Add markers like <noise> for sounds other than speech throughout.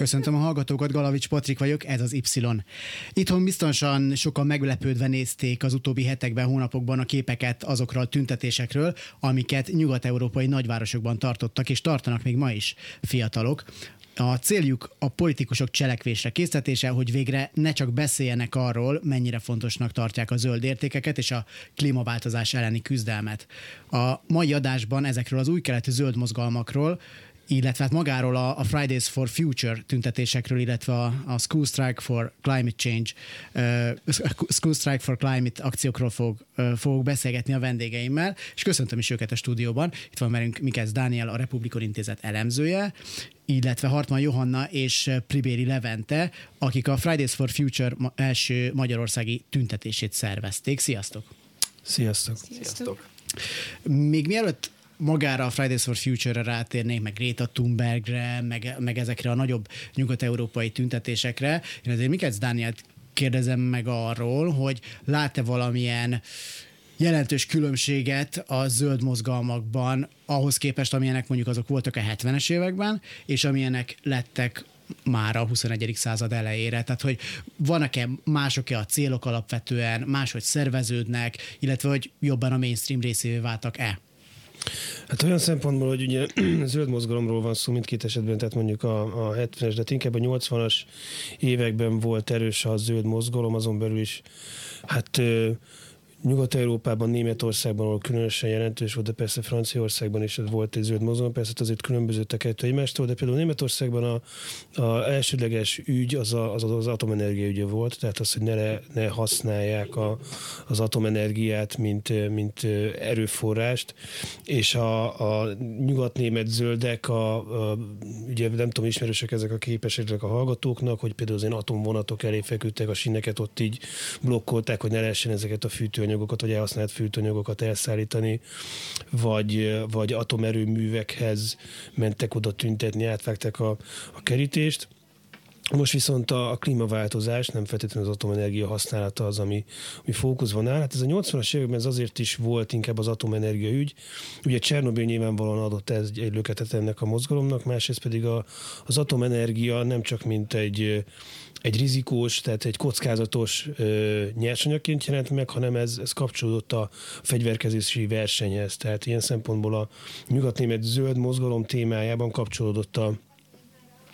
Köszöntöm a hallgatókat, Galavics Patrik vagyok, ez az Y. Itthon biztosan sokan meglepődve nézték az utóbbi hetekben, hónapokban a képeket azokról a tüntetésekről, amiket nyugat-európai nagyvárosokban tartottak, és tartanak még ma is fiatalok. A céljuk a politikusok cselekvésre készítése, hogy végre ne csak beszéljenek arról, mennyire fontosnak tartják a zöld értékeket és a klímaváltozás elleni küzdelmet. A mai adásban ezekről az új keletű zöld mozgalmakról illetve hát magáról a, a Fridays for Future tüntetésekről, illetve a, a School Strike for Climate Change, uh, School Strike for Climate akciókról fog, uh, fogok beszélgetni a vendégeimmel, és köszöntöm is őket a stúdióban. Itt van velünk Mikesz Dániel, a Republikon Intézet elemzője, illetve Hartman Johanna és Pribéri Levente, akik a Fridays for Future első magyarországi tüntetését szervezték. Sziasztok! Sziasztok! Sziasztok! Még mielőtt magára a Fridays for Future-re rátérnék, meg Greta Thunbergre, meg, meg ezekre a nagyobb nyugat-európai tüntetésekre. Én azért Mikec Dánielt kérdezem meg arról, hogy lát-e valamilyen jelentős különbséget a zöld mozgalmakban ahhoz képest, amilyenek mondjuk azok voltak a 70-es években, és amilyenek lettek már a 21. század elejére. Tehát, hogy vannak-e mások-e a célok alapvetően, máshogy szerveződnek, illetve hogy jobban a mainstream részévé váltak-e? Hát olyan szempontból, hogy ugye <clears throat> zöld mozgalomról van szó mindkét esetben, tehát mondjuk a, a 70-es, de inkább a 80-as években volt erős a zöld mozgalom, azon belül is hát Nyugat-Európában, Németországban, ahol különösen jelentős volt, de persze Franciaországban is volt egy zöld mozgalom, persze azért különbözött a kettő egymástól, de például Németországban a, a elsődleges ügy az, a, az az atomenergia ügye volt, tehát az, hogy ne, ne használják a, az atomenergiát, mint, mint erőforrást, és a, a nyugat-német zöldek, a, a, ugye nem tudom, ismerősek ezek a képesek a hallgatóknak, hogy például az én atomvonatok elé feküdtek, a sineket ott így blokkolták, hogy ne lehessen ezeket a fűtő fűtőanyagokat, vagy elhasznált fűtőanyagokat elszállítani, vagy, vagy atomerőművekhez mentek oda tüntetni, átvágták a, a kerítést. Most viszont a, a klímaváltozás, nem feltétlenül az atomenergia használata az, ami, ami fókuszban áll. Hát ez a 80-as években ez azért is volt inkább az atomenergia ügy. Ugye Csernobyl nyilvánvalóan adott ez egy löketet ennek a mozgalomnak, másrészt pedig a, az atomenergia nem csak mint egy egy rizikós, tehát egy kockázatos ö, nyersanyagként jelent meg, hanem ez, ez kapcsolódott a fegyverkezési versenyhez. Tehát ilyen szempontból a nyugatnémet zöld mozgalom témájában kapcsolódott a,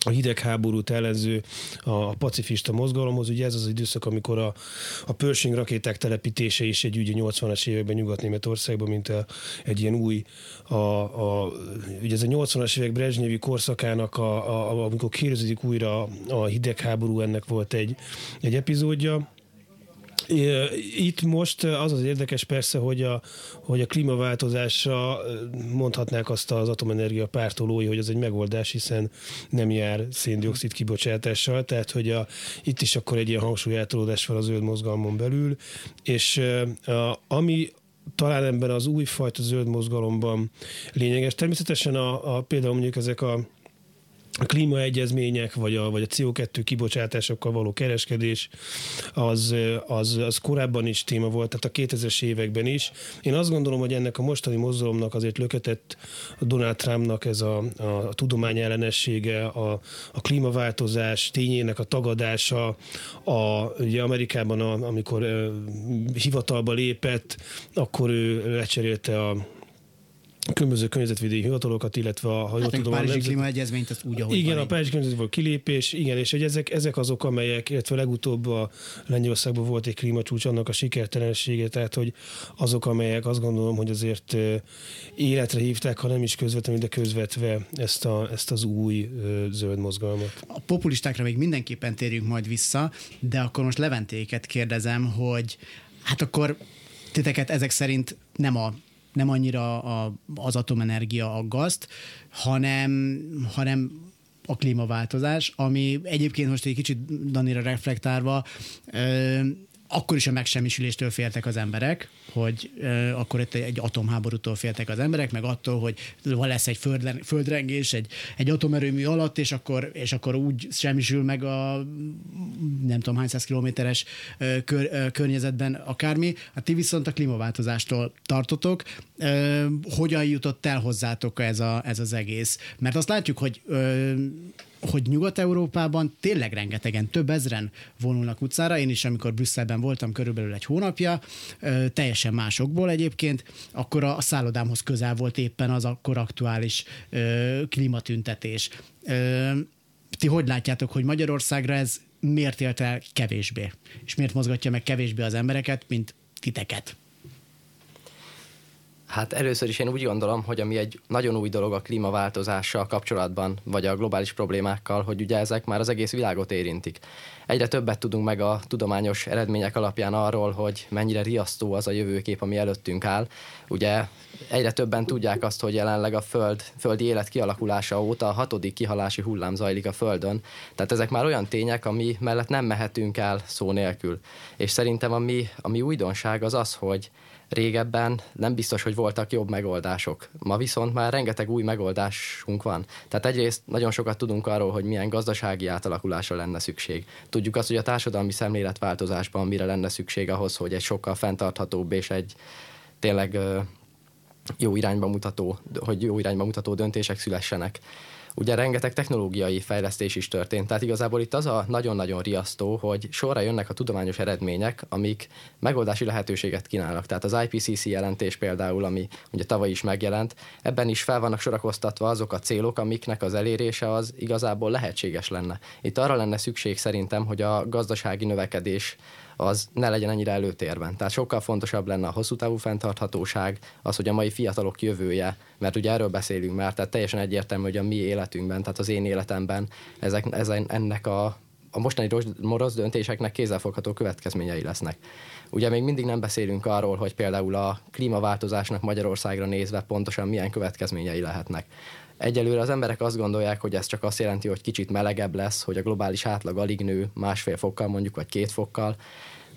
a hidegháborút ellenző a pacifista mozgalomhoz. Ugye ez az időszak, amikor a, a Pershing rakéták telepítése is egy ügy 80-as években Nyugat-Németországban, mint a, egy ilyen új, a, a, ugye ez a 80-as évek Brezsnyevi korszakának, a, a, amikor kérdezik újra a hidegháború, ennek volt egy, egy epizódja itt most az az érdekes persze, hogy a, hogy a klímaváltozásra mondhatnák azt az atomenergia pártolói, hogy ez egy megoldás, hiszen nem jár széndiokszid kibocsátással, tehát hogy a, itt is akkor egy ilyen hangsúlyátolódás van az zöld mozgalmon belül, és a, ami talán ebben az újfajta zöld mozgalomban lényeges. Természetesen a, a például mondjuk ezek a a klímaegyezmények, vagy a, vagy a CO2 kibocsátásokkal való kereskedés, az, az, az korábban is téma volt, tehát a 2000-es években is. Én azt gondolom, hogy ennek a mostani mozgalomnak azért löketett Donald Trumpnak ez a, a, a tudomány ellenessége, a, a klímaváltozás tényének a tagadása, a, ugye Amerikában, a, amikor uh, hivatalba lépett, akkor ő lecserélte a különböző környezetvédelmi hivatalokat, illetve a ha hát tudom, a Párizsi klímaegyezményt az úgy, ahogy Igen, van, a Párizsi klímaegyezmény kilépés, igen, és hogy ezek, ezek azok, amelyek, illetve legutóbb a Lengyelországban volt egy klímacsúcs, annak a sikertelensége, tehát hogy azok, amelyek azt gondolom, hogy azért életre hívták, ha nem is közvetlenül, de közvetve ezt, a, ezt az új zöld mozgalmat. A populistákra még mindenképpen térjünk majd vissza, de akkor most Leventéket kérdezem, hogy hát akkor titeket ezek szerint nem a nem annyira a, az atomenergia aggaszt, hanem, hanem a klímaváltozás, ami egyébként most egy kicsit Danira reflektálva akkor is a megsemmisüléstől féltek az emberek, hogy uh, akkor itt egy atomháborútól féltek az emberek, meg attól, hogy lesz egy földrengés, egy, egy atomerőmű alatt, és akkor, és akkor úgy semmisül meg a nem tudom hány száz kilométeres kör, uh, környezetben akármi. Hát ti viszont a klímaváltozástól tartotok. Uh, hogyan jutott el hozzátok ez, a, ez az egész? Mert azt látjuk, hogy uh, hogy Nyugat-Európában tényleg rengetegen, több ezren vonulnak utcára. Én is, amikor Brüsszelben voltam körülbelül egy hónapja, teljesen másokból egyébként, akkor a szállodámhoz közel volt éppen az akkor aktuális klímatüntetés. Ti hogy látjátok, hogy Magyarországra ez miért élt el kevésbé? És miért mozgatja meg kevésbé az embereket, mint titeket? Hát először is én úgy gondolom, hogy ami egy nagyon új dolog a klímaváltozással kapcsolatban, vagy a globális problémákkal, hogy ugye ezek már az egész világot érintik. Egyre többet tudunk meg a tudományos eredmények alapján arról, hogy mennyire riasztó az a jövőkép, ami előttünk áll. Ugye egyre többen tudják azt, hogy jelenleg a föld, földi élet kialakulása óta a hatodik kihalási hullám zajlik a Földön. Tehát ezek már olyan tények, ami mellett nem mehetünk el szó nélkül. És szerintem ami, ami újdonság az az, hogy régebben nem biztos, hogy voltak jobb megoldások. Ma viszont már rengeteg új megoldásunk van. Tehát egyrészt nagyon sokat tudunk arról, hogy milyen gazdasági átalakulásra lenne szükség. Tudjuk azt, hogy a társadalmi szemléletváltozásban mire lenne szükség ahhoz, hogy egy sokkal fenntarthatóbb és egy tényleg jó irányba mutató, hogy jó irányba mutató döntések szülessenek ugye rengeteg technológiai fejlesztés is történt. Tehát igazából itt az a nagyon-nagyon riasztó, hogy sorra jönnek a tudományos eredmények, amik megoldási lehetőséget kínálnak. Tehát az IPCC jelentés például, ami ugye tavaly is megjelent, ebben is fel vannak sorakoztatva azok a célok, amiknek az elérése az igazából lehetséges lenne. Itt arra lenne szükség szerintem, hogy a gazdasági növekedés az ne legyen ennyire előtérben. Tehát sokkal fontosabb lenne a hosszú távú fenntarthatóság, az, hogy a mai fiatalok jövője, mert ugye erről beszélünk már, tehát teljesen egyértelmű, hogy a mi életünkben, tehát az én életemben ezek, ezen, ennek a, a mostani rossz döntéseknek kézzelfogható következményei lesznek. Ugye még mindig nem beszélünk arról, hogy például a klímaváltozásnak Magyarországra nézve pontosan milyen következményei lehetnek. Egyelőre az emberek azt gondolják, hogy ez csak azt jelenti, hogy kicsit melegebb lesz, hogy a globális átlag alig nő másfél fokkal mondjuk, vagy két fokkal,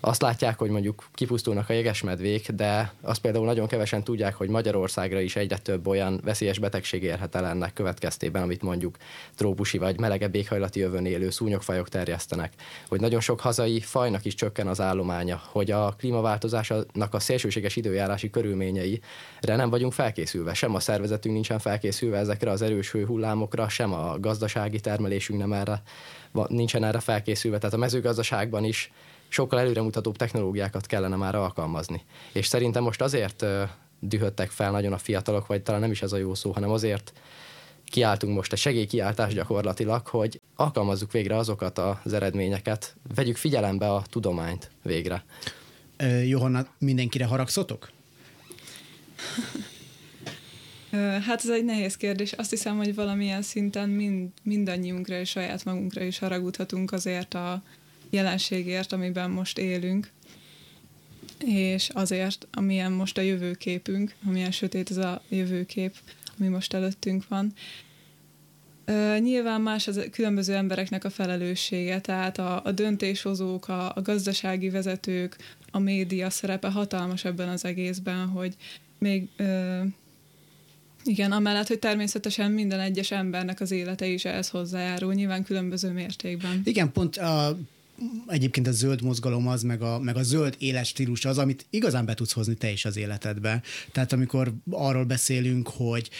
azt látják, hogy mondjuk kipusztulnak a jegesmedvék, de azt például nagyon kevesen tudják, hogy Magyarországra is egyre több olyan veszélyes betegség érhet el ennek következtében, amit mondjuk trópusi vagy melegebb éghajlati jövőn élő szúnyogfajok terjesztenek. Hogy nagyon sok hazai fajnak is csökken az állománya, hogy a klímaváltozásnak a szélsőséges időjárási körülményeire nem vagyunk felkészülve. Sem a szervezetünk nincsen felkészülve ezekre az erős hőhullámokra, sem a gazdasági termelésünk nem erre, nincsen erre felkészülve. Tehát a mezőgazdaságban is sokkal előremutatóbb technológiákat kellene már alkalmazni. És szerintem most azért dühöttek fel nagyon a fiatalok, vagy talán nem is ez a jó szó, hanem azért kiáltunk most a segélykiáltás gyakorlatilag, hogy alkalmazzuk végre azokat az eredményeket, vegyük figyelembe a tudományt végre. Johanna, mindenkire haragszotok? Hát ez egy nehéz kérdés. Azt hiszem, hogy valamilyen szinten mind, mindannyiunkra és saját magunkra is haragudhatunk azért a jelenségért, amiben most élünk, és azért, amilyen most a jövőképünk, amilyen sötét ez a jövőkép, ami most előttünk van. nyilván más az különböző embereknek a felelőssége, tehát a, a döntéshozók, a, a gazdasági vezetők, a média szerepe hatalmas ebben az egészben, hogy még ö, igen, amellett, hogy természetesen minden egyes embernek az élete is ehhez hozzájárul, nyilván különböző mértékben. Igen, pont a egyébként a zöld mozgalom az, meg a, meg a zöld éles stílus az, amit igazán be tudsz hozni te is az életedbe. Tehát amikor arról beszélünk, hogy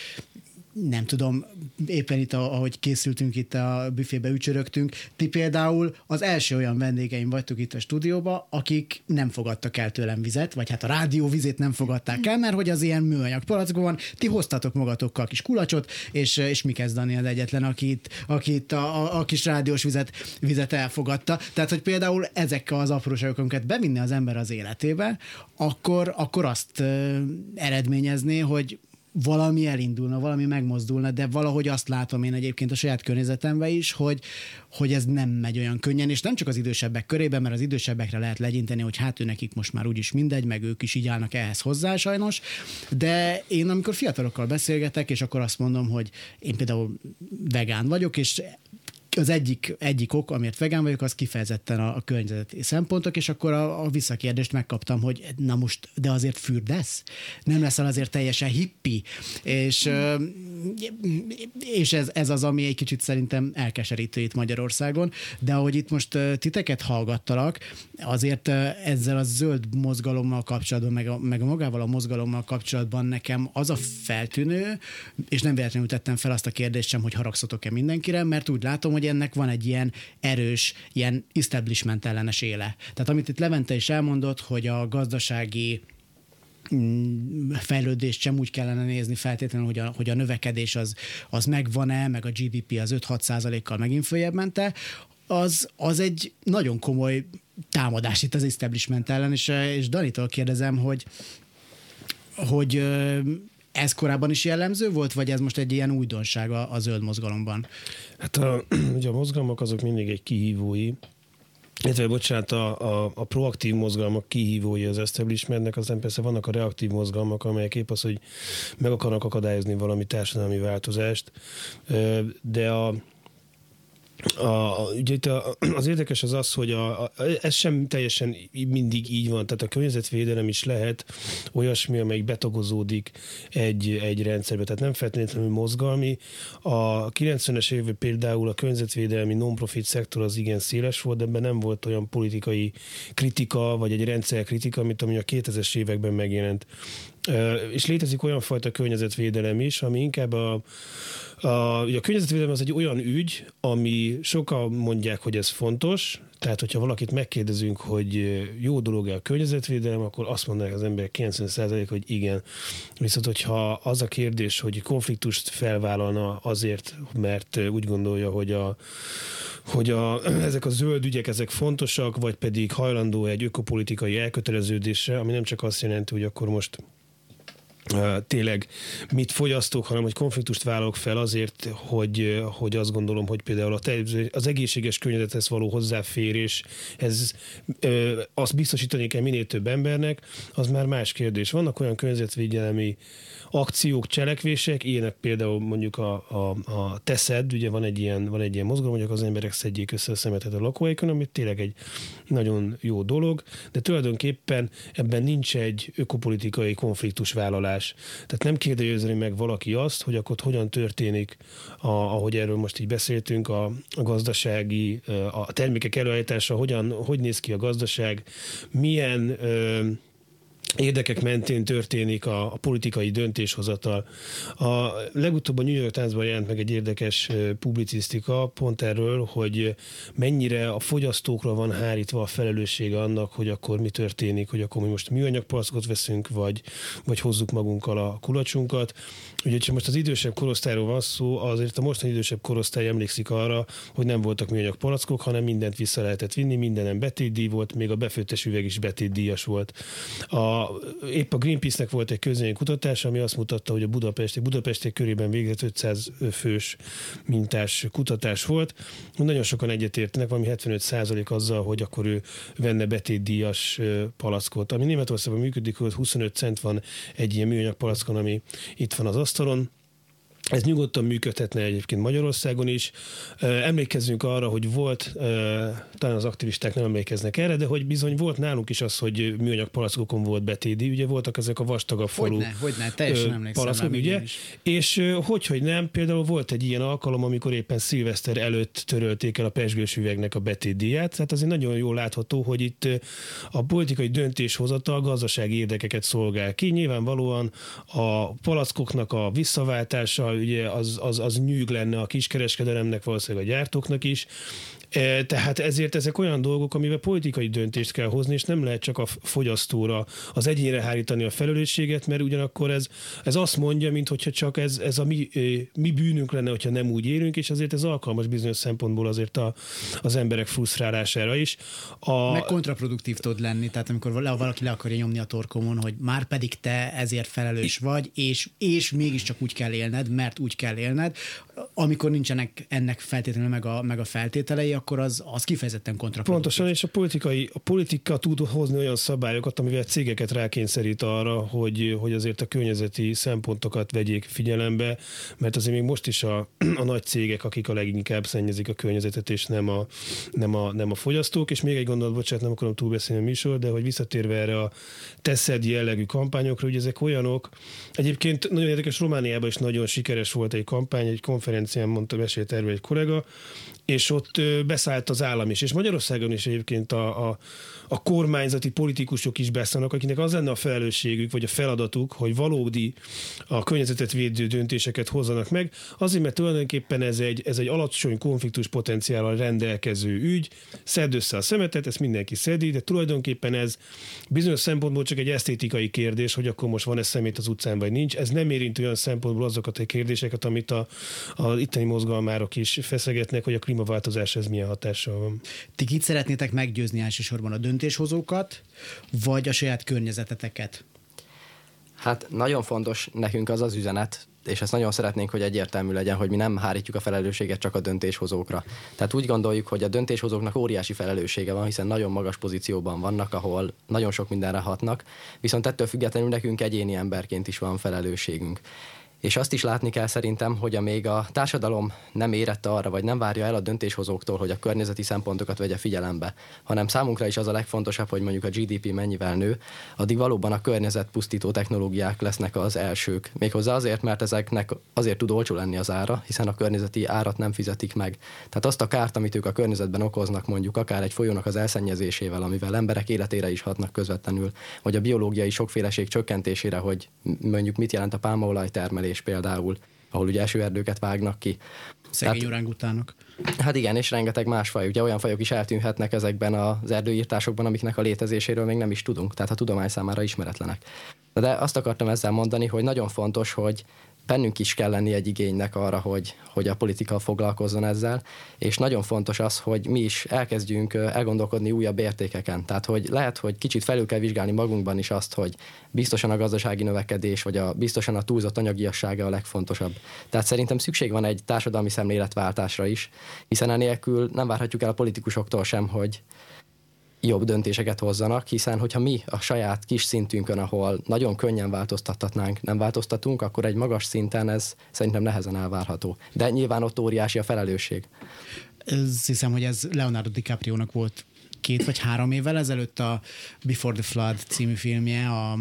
nem tudom, éppen itt, ahogy készültünk itt a büfébe, ücsörögtünk, ti például az első olyan vendégeim vagytok itt a stúdióba, akik nem fogadtak el tőlem vizet, vagy hát a rádió vizét nem fogadták el, mert hogy az ilyen műanyag palackban ti hoztatok magatokkal kis kulacsot, és, és mi kezdeni az egyetlen, akit, akit a, a, a kis rádiós vizet, vizet elfogadta. Tehát, hogy például ezekkel az apróságokat bevinni az ember az életébe, akkor, akkor azt eredményezné, hogy valami elindulna, valami megmozdulna, de valahogy azt látom én egyébként a saját környezetemben is, hogy, hogy ez nem megy olyan könnyen, és nem csak az idősebbek körében, mert az idősebbekre lehet legyinteni, hogy hát ő nekik most már úgyis mindegy, meg ők is így állnak ehhez hozzá sajnos, de én amikor fiatalokkal beszélgetek, és akkor azt mondom, hogy én például vegán vagyok, és az egyik, egyik ok, amiért vegán vagyok, az kifejezetten a, a környezeti szempontok, és akkor a, a visszakérdést megkaptam, hogy na most, de azért fürdesz? Nem leszel azért teljesen hippi? És, és ez, ez az, ami egy kicsit szerintem elkeserítő itt Magyarországon, de ahogy itt most titeket hallgattalak, azért ezzel a zöld mozgalommal kapcsolatban, meg, a, meg magával a mozgalommal kapcsolatban nekem az a feltűnő, és nem véletlenül tettem fel azt a kérdést sem, hogy haragszatok-e mindenkire, mert úgy látom, hogy ennek van egy ilyen erős, ilyen establishment ellenes éle. Tehát amit itt Levente is elmondott, hogy a gazdasági mm, fejlődést sem úgy kellene nézni feltétlenül, hogy a, hogy a növekedés az, az megvan-e, meg a GDP az 5-6 százalékkal megint följebb mente, az, az egy nagyon komoly támadás itt az establishment ellen, és, és Danitól kérdezem, hogy hogy ez korábban is jellemző volt, vagy ez most egy ilyen újdonság a, a zöld mozgalomban? Hát a, <clears throat> ugye a mozgalmak azok mindig egy kihívói, illetve, bocsánat, a, a, a proaktív mozgalmak kihívói az establishmentnek, aztán persze vannak a reaktív mozgalmak, amelyek épp az, hogy meg akarnak akadályozni valami társadalmi változást, de a, a, ugye itt a, az érdekes az az, hogy a, a, ez sem teljesen mindig így van, tehát a környezetvédelem is lehet olyasmi, amelyik betagozódik egy, egy rendszerbe, tehát nem feltétlenül mozgalmi. A 90-es évben például a környezetvédelmi non-profit szektor az igen széles volt, de ebben nem volt olyan politikai kritika, vagy egy rendszer kritika, mint ami a 2000-es években megjelent. És létezik olyan fajta környezetvédelem is, ami inkább a a, a környezetvédelem az egy olyan ügy, ami sokan mondják, hogy ez fontos, tehát, hogyha valakit megkérdezünk, hogy jó dolog-e a környezetvédelem, akkor azt mondanak az emberek 90% hogy igen. Viszont, hogyha az a kérdés, hogy konfliktust felvállalna azért, mert úgy gondolja, hogy a hogy a, ezek a zöld ügyek ezek fontosak, vagy pedig hajlandó egy ökopolitikai elköteleződésre, ami nem csak azt jelenti, hogy akkor most tényleg mit fogyasztok, hanem hogy konfliktust vállalok fel azért, hogy, hogy azt gondolom, hogy például az egészséges környezethez való hozzáférés, ez azt biztosítani kell minél több embernek, az már más kérdés. Vannak olyan környezetvédelmi akciók, cselekvések, ilyenek például mondjuk a, a, a teszed, ugye van egy ilyen, van egy ilyen mozgalom, hogy az emberek szedjék össze a szemetet a lakóhelyükön, ami tényleg egy nagyon jó dolog, de tulajdonképpen ebben nincs egy ökopolitikai konfliktusvállalás. Tehát nem kérdezni meg valaki azt, hogy akkor hogyan történik, a, ahogy erről most így beszéltünk, a, a gazdasági, a termékek előállítása, hogyan, hogy néz ki a gazdaság, milyen érdekek mentén történik a, a politikai döntéshozatal. A legutóbb a New York Times-ban jelent meg egy érdekes publicisztika pont erről, hogy mennyire a fogyasztókra van hárítva a felelőssége annak, hogy akkor mi történik, hogy akkor mi most műanyag veszünk, vagy, vagy hozzuk magunkkal a kulacsunkat. Ugye, ha most az idősebb korosztályról van szó, azért a mostani idősebb korosztály emlékszik arra, hogy nem voltak műanyag palackok, hanem mindent vissza lehetett vinni, mindenem betétdíj volt, még a befőttes üveg is betétdíjas volt. A épp a Greenpeace-nek volt egy közönyi kutatás, ami azt mutatta, hogy a budapesti, budapesti körében végzett 500 fős mintás kutatás volt. Nagyon sokan egyetértenek, valami 75 százalék azzal, hogy akkor ő venne betétdíjas palackot. Ami Németországban működik, hogy 25 cent van egy ilyen műanyag palackon, ami itt van az asztalon ez nyugodtan működhetne egyébként Magyarországon is. Emlékezzünk arra, hogy volt, talán az aktivisták nem emlékeznek erre, de hogy bizony volt nálunk is az, hogy műanyag palackokon volt betédi, ugye voltak ezek a vastagabb falu hogyne, hogyne, teljesen emlékszem palackok, ugye? És hogy, hogy nem, például volt egy ilyen alkalom, amikor éppen szilveszter előtt törölték el a pesgős üvegnek a betétdíját, tehát azért nagyon jól látható, hogy itt a politikai döntéshozatal gazdasági érdekeket szolgál ki. Nyilvánvalóan a palackoknak a visszaváltása, ugye az, az, az nyűg lenne a kiskereskedelemnek, valószínűleg a gyártóknak is, tehát ezért ezek olyan dolgok, amivel politikai döntést kell hozni, és nem lehet csak a fogyasztóra, az egyénre hárítani a felelősséget, mert ugyanakkor ez, ez azt mondja, mint hogyha csak ez, ez a mi, e, mi bűnünk lenne, hogyha nem úgy élünk, és azért ez alkalmas bizonyos szempontból azért a, az emberek frusztrálására is. A... Meg kontraproduktív tud lenni, tehát amikor valaki le akarja nyomni a torkomon, hogy már pedig te ezért felelős vagy, és, és mégiscsak úgy kell élned, mert mert úgy kell élned. Amikor nincsenek ennek feltétlenül meg a, meg a feltételei, akkor az, az kifejezetten kontraproduktív. Pontosan, és a politikai, a politika tud hozni olyan szabályokat, amivel cégeket rákényszerít arra, hogy, hogy azért a környezeti szempontokat vegyék figyelembe, mert azért még most is a, a nagy cégek, akik a leginkább szennyezik a környezetet, és nem a, nem a, nem a fogyasztók. És még egy gondolat, bocsánat, nem akarom túlbeszélni a műsor, de hogy visszatérve erre a teszed jellegű kampányokra, hogy ezek olyanok, egyébként nagyon érdekes, Romániában is nagyon sikeres volt egy kampány, egy konferencián mondta, mesélt erről egy kollega, és ott beszállt az állam is. És Magyarországon is egyébként a, a, a kormányzati politikusok is beszélnek, akinek az lenne a felelősségük, vagy a feladatuk, hogy valódi a környezetet védő döntéseket hozzanak meg, azért, mert tulajdonképpen ez egy, ez egy alacsony konfliktus potenciállal rendelkező ügy, szedd össze a szemetet, ezt mindenki szedi, de tulajdonképpen ez bizonyos szempontból csak egy esztétikai kérdés, hogy akkor most van-e szemét az utcán, vagy nincs. Ez nem érint olyan szempontból azokat a kérdéseket, amit a, a itteni mozgalmárok is feszegetnek, hogy a klímaváltozás ez milyen hatással van. Ti kit szeretnétek meggyőzni elsősorban a döntéshozókat, vagy a saját környezeteteket? Hát nagyon fontos nekünk az az üzenet, és ezt nagyon szeretnénk, hogy egyértelmű legyen, hogy mi nem hárítjuk a felelősséget csak a döntéshozókra. Tehát úgy gondoljuk, hogy a döntéshozóknak óriási felelőssége van, hiszen nagyon magas pozícióban vannak, ahol nagyon sok mindenre hatnak, viszont ettől függetlenül nekünk egyéni emberként is van felelősségünk. És azt is látni kell szerintem, hogy amíg a társadalom nem érett arra, vagy nem várja el a döntéshozóktól, hogy a környezeti szempontokat vegye figyelembe, hanem számunkra is az a legfontosabb, hogy mondjuk a GDP mennyivel nő, addig valóban a környezetpusztító technológiák lesznek az elsők. Méghozzá azért, mert ezeknek azért tud olcsó lenni az ára, hiszen a környezeti árat nem fizetik meg. Tehát azt a kárt, amit ők a környezetben okoznak, mondjuk akár egy folyónak az elszennyezésével, amivel emberek életére is hatnak közvetlenül, vagy a biológiai sokféleség csökkentésére, hogy mondjuk mit jelent a pálmaolaj termelés, erdőírtás például, ahol ugye esőerdőket vágnak ki. Szegény orangutánok. Hát igen, és rengeteg más faj. Ugye olyan fajok is eltűnhetnek ezekben az erdőírtásokban, amiknek a létezéséről még nem is tudunk, tehát a tudomány számára ismeretlenek. De azt akartam ezzel mondani, hogy nagyon fontos, hogy bennünk is kell lenni egy igénynek arra, hogy, hogy a politika foglalkozzon ezzel, és nagyon fontos az, hogy mi is elkezdjünk elgondolkodni újabb értékeken. Tehát, hogy lehet, hogy kicsit felül kell vizsgálni magunkban is azt, hogy biztosan a gazdasági növekedés, vagy a, biztosan a túlzott anyagiassága a legfontosabb. Tehát szerintem szükség van egy társadalmi szemléletváltásra is, hiszen enélkül nem várhatjuk el a politikusoktól sem, hogy, jobb döntéseket hozzanak, hiszen hogyha mi a saját kis szintünkön, ahol nagyon könnyen változtathatnánk, nem változtatunk, akkor egy magas szinten ez szerintem nehezen elvárható. De nyilván ott óriási a felelősség. Ez, hiszem, hogy ez Leonardo DiCaprio-nak volt két vagy három évvel ezelőtt a Before the Flood című filmje, a,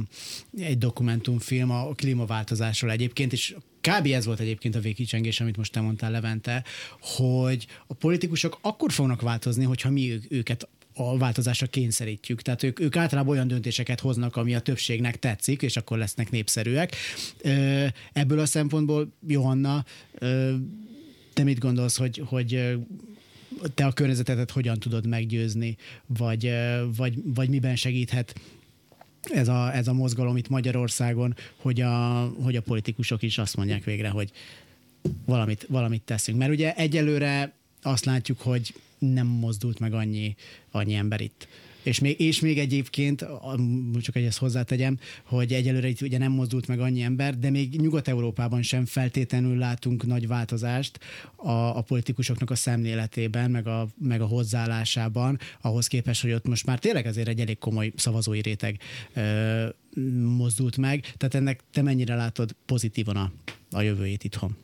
egy dokumentumfilm a klímaváltozásról egyébként, és kb. ez volt egyébként a végkicsengés, amit most te mondtál, Levente, hogy a politikusok akkor fognak változni, hogyha mi őket a változásra kényszerítjük. Tehát ők, ők általában olyan döntéseket hoznak, ami a többségnek tetszik, és akkor lesznek népszerűek. Ebből a szempontból, Johanna, te mit gondolsz, hogy, hogy te a környezetedet hogyan tudod meggyőzni, vagy, vagy, vagy miben segíthet ez a, ez a mozgalom itt Magyarországon, hogy a, hogy a politikusok is azt mondják végre, hogy valamit, valamit teszünk. Mert ugye egyelőre azt látjuk, hogy nem mozdult meg annyi, annyi ember itt. És még, és még egyébként, csak egy ezt hozzátegyem, hogy egyelőre itt ugye nem mozdult meg annyi ember, de még Nyugat-Európában sem feltétlenül látunk nagy változást a, a politikusoknak a szemléletében, meg a, meg a hozzáállásában, ahhoz képest, hogy ott most már tényleg azért egy elég komoly szavazói réteg ö, mozdult meg. Tehát ennek te mennyire látod pozitívan a, a jövőjét itthon?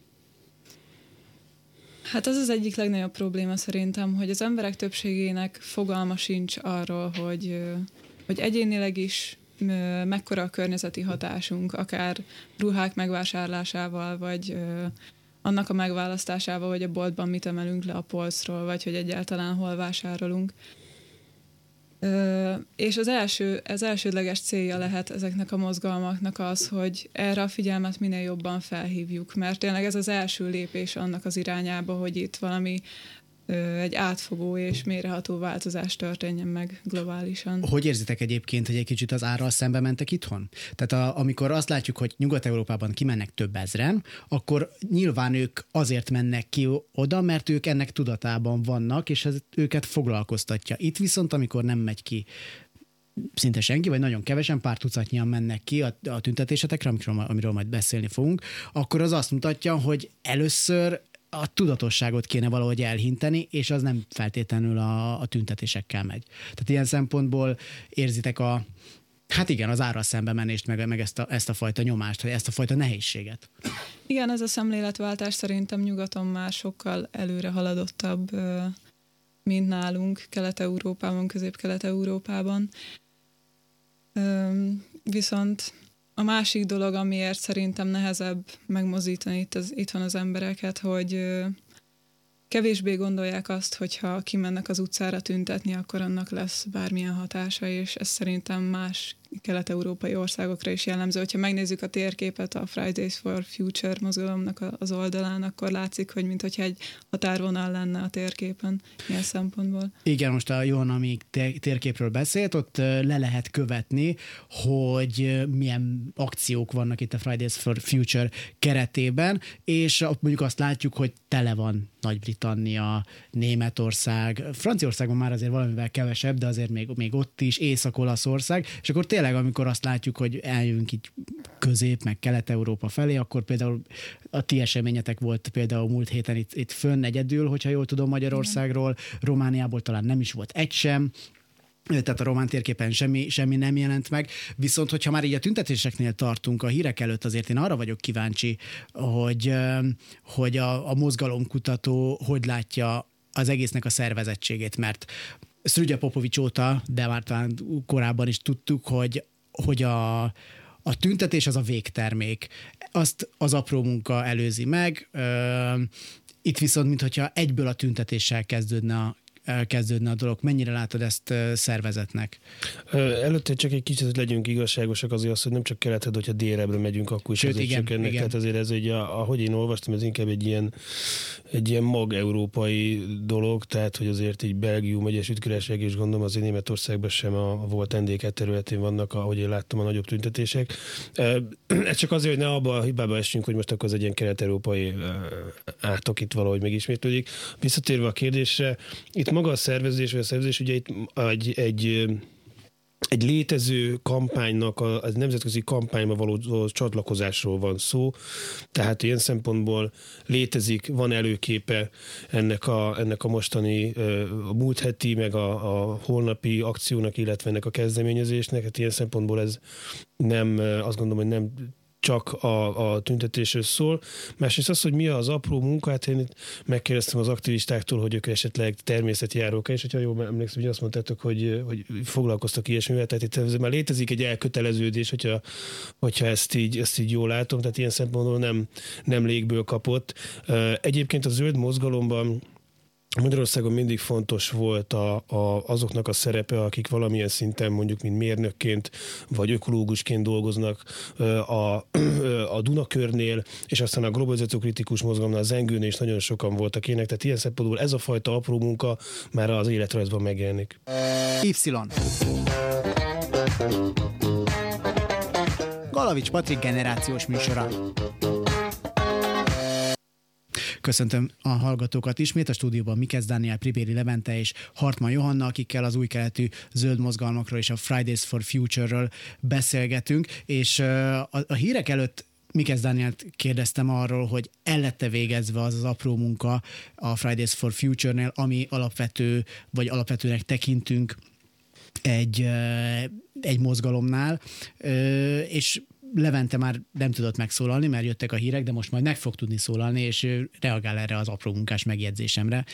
Hát az az egyik legnagyobb probléma szerintem, hogy az emberek többségének fogalma sincs arról, hogy, hogy egyénileg is mekkora a környezeti hatásunk, akár ruhák megvásárlásával, vagy annak a megválasztásával, hogy a boltban mit emelünk le a polcról, vagy hogy egyáltalán hol vásárolunk és az első, ez elsődleges célja lehet ezeknek a mozgalmaknak az, hogy erre a figyelmet minél jobban felhívjuk, mert tényleg ez az első lépés annak az irányába, hogy itt valami egy átfogó és méreható változás történjen meg globálisan. Hogy érzitek egyébként, hogy egy kicsit az árral szembe mentek itthon? Tehát a, amikor azt látjuk, hogy Nyugat-Európában kimennek több ezren, akkor nyilván ők azért mennek ki oda, mert ők ennek tudatában vannak, és ez őket foglalkoztatja. Itt viszont, amikor nem megy ki szinte senki, vagy nagyon kevesen, pár tucatnyian mennek ki a, a tüntetésetekre, amiről, amiről majd beszélni fogunk, akkor az azt mutatja, hogy először a tudatosságot kéne valahogy elhinteni, és az nem feltétlenül a, a tüntetésekkel megy. Tehát ilyen szempontból érzitek a, Hát igen, az ára szembe menést, meg, meg ezt, a, ezt a fajta nyomást, vagy ezt a fajta nehézséget. Igen, ez a szemléletváltás szerintem nyugaton már sokkal előre haladottabb, mint nálunk, Kelet-Európában, Közép-Kelet-Európában. Viszont a másik dolog, amiért szerintem nehezebb megmozítani itt, az, itt az embereket, hogy kevésbé gondolják azt, hogyha kimennek az utcára tüntetni, akkor annak lesz bármilyen hatása, és ez szerintem más kelet-európai országokra is jellemző. Hogyha megnézzük a térképet a Fridays for Future mozgalomnak az oldalán, akkor látszik, hogy mintha egy határvonal lenne a térképen ilyen szempontból. Igen, most a Johan, amíg térképről beszélt, ott le lehet követni, hogy milyen akciók vannak itt a Fridays for Future keretében, és mondjuk azt látjuk, hogy tele van Nagy-Britannia, Németország, Franciaországon már azért valamivel kevesebb, de azért még, még ott is, Észak-Olaszország, és akkor tényleg amikor azt látjuk, hogy eljönk így közép, meg kelet-európa felé, akkor például a ti eseményetek volt például múlt héten itt, itt fönn egyedül, hogyha jól tudom Magyarországról, Romániából talán nem is volt egy sem, tehát a román térképen semmi, semmi nem jelent meg. Viszont, hogyha már így a tüntetéseknél tartunk a hírek előtt, azért én arra vagyok kíváncsi, hogy, hogy a, a mozgalomkutató hogy látja az egésznek a szervezettségét, mert Szrügya Popovics óta, de már talán korábban is tudtuk, hogy, hogy a, a tüntetés az a végtermék. Azt az apró munka előzi meg, itt viszont, mintha egyből a tüntetéssel kezdődne a, kezdődne a dolog. Mennyire látod ezt szervezetnek? Előtte csak egy kicsit hogy legyünk igazságosak azért az, hogy nem csak keletre, hogyha délre megyünk, akkor is Sőt, azért igen, csökkennek. Igen. Tehát azért ez egy, ahogy én olvastam, ez inkább egy ilyen, egy ilyen mag-európai dolog, tehát hogy azért így Belgium, Egyesült Királyság és gondolom azért Németországban sem a, volt NDK területén vannak, ahogy én láttam, a nagyobb tüntetések. <clears throat> Ez csak azért, hogy ne abba a hibába essünk, hogy most akkor az egy ilyen kelet-európai ártok itt valahogy megismétlődik. Visszatérve a kérdésre, itt maga a szervezés, vagy a szervezés ugye itt egy, egy egy létező kampánynak, a, a nemzetközi kampányba való, csatlakozásról van szó, tehát ilyen szempontból létezik, van előképe ennek a, ennek a mostani a múlt heti, meg a, a holnapi akciónak, illetve ennek a kezdeményezésnek, hát ilyen szempontból ez nem, azt gondolom, hogy nem csak a, a tüntetésről szól. Másrészt az, hogy mi az apró munka, hát én megkérdeztem az aktivistáktól, hogy ők esetleg természetjárók, és hogyha jól emlékszem, hogy azt mondtátok, hogy, hogy foglalkoztak ilyesmivel, tehát itt már létezik egy elköteleződés, hogyha, hogyha ezt, így, ezt így jól látom, tehát ilyen szempontból nem, nem légből kapott. Egyébként a zöld mozgalomban Magyarországon mindig fontos volt a, a, azoknak a szerepe, akik valamilyen szinten mondjuk, mint mérnökként vagy ökológusként dolgoznak a, a Dunakörnél, és aztán a globalizáció kritikus mozgalomnál, a Zengőnél is nagyon sokan voltak ének, tehát ilyen szempontból ez a fajta apró munka már az életrajzban megjelenik. Y. Galavics Patrik generációs műsora. Köszöntöm a hallgatókat ismét, a stúdióban Mikesz Dániel, Pribéri Levente és Hartman Johanna, akikkel az új keletű zöld mozgalmakról és a Fridays for Future-ről beszélgetünk, és a, a hírek előtt Mikesz Dánielt kérdeztem arról, hogy el végezve az az apró munka a Fridays for Future-nél, ami alapvető, vagy alapvetőnek tekintünk egy, egy mozgalomnál, és Levente már nem tudott megszólalni, mert jöttek a hírek, de most majd meg fog tudni szólalni, és ő reagál erre az apró munkás megjegyzésemre.